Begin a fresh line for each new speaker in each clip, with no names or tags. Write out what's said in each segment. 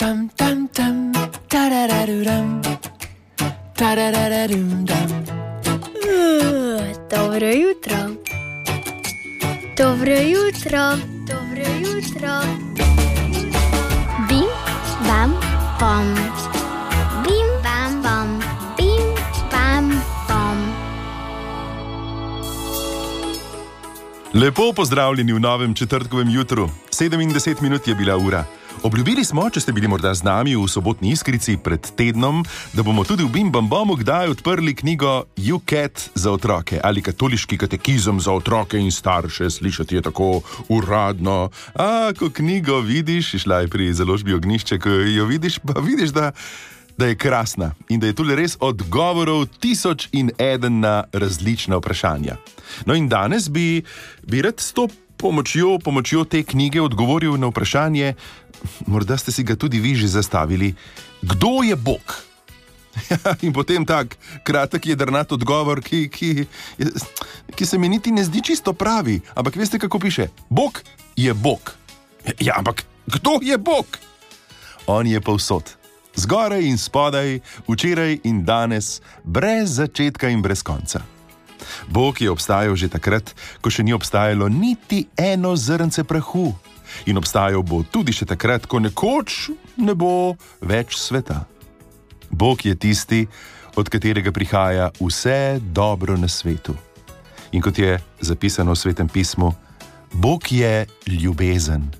tam tam tam, tarararuram, tarararum dam.
Dobro jutro. Dobro jutro. Dobro jutro. Bim, bam, bom. Bim, bam, bom. Bim, bam, bom.
Lepo pozdravljeni v novem četrtkovem jutru. 70 minut je bila ura. Obljubili smo, če ste bili morda z nami v sobotni iskrici pred tednom, da bomo tudi v Bimbambomu kdaj odprli knjigo UCAT za otroke ali katoliški katekizem za otroke in starše. Slišati je tako uradno. A, ko knjigo vidiš, šla je pri založbi ognišče, ko jo vidiš, pa vidiš, da. Da je krasna in da je tu res odgovorov tisoč in eden na različna vprašanja. No, in danes bi, bi rad s to pomočjo, pomočjo te knjige odgovoril na vprašanje, morda ste si ga tudi vi že zastavili, kdo je Bog? in potem tak kratek je drnat odgovor, ki, ki, ki se mi niti ne zdi čisto pravi. Ampak veste, kako piše? Bog je Bog. Ja, ampak kdo je Bog? On je povsod. Zgoraj in spodaj, včeraj in danes, brez začetka in brez konca. Bog je obstajal že takrat, ko še ni obstajalo niti eno zrnce prahu, in obstajal bo tudi še takrat, ko nekoč ne bo več sveta. Bog je tisti, od katerega prihaja vse dobro na svetu. In kot je zapisano v svetem pismu, Bog je ljubezen.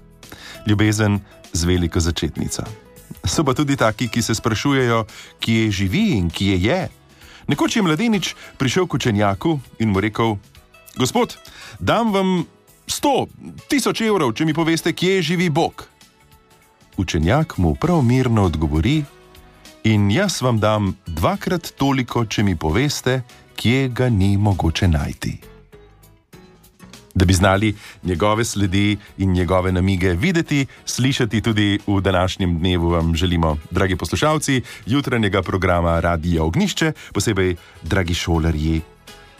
Ljubezen z veliko začetnico. So pa tudi taki, ki se sprašujejo, kje živi in kje je. Nekoč je mladenič prišel k učenjaku in mu rekel: Gospod, dam vam sto, tisoč evrov, če mi poveste, kje živi Bog. Učenjak mu prav mirno odgovori: In jaz vam dam dvakrat toliko, če mi poveste, kje ga ni mogoče najti. Da bi znali njegove sledi in njegove namige videti, slišati tudi v današnjem dnevu, vam želimo, dragi poslušalci, jutranjega programa Radio Ognišče, posebej dragi šolarji,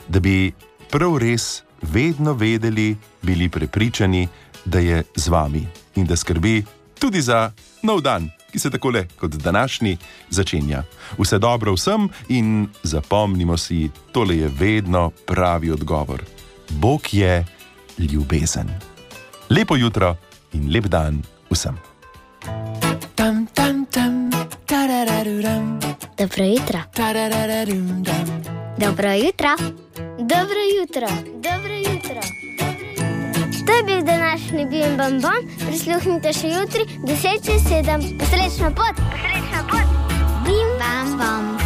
da bi prav res vedno vedeli, bili prepričani, da je z vami in da skrbi tudi za nov dan, ki se tako le kot današnji začenja. Vse dobro vsem in zapomnimo si, tole je vedno pravi odgovor. Bog je ljubezen. Lepo jutro in lep dan vsem.
Tam tam tam, tarararuram,
Dobro jutro.
tarararum dam.
Dobro jutro. Dobro jutro, dobro jutro. To je bil današnji Bim Bam Bam. Prisluhnite še jutri, 10 čez 7. Srečno pot! Srečno pot! Bim Bam Bam! bam.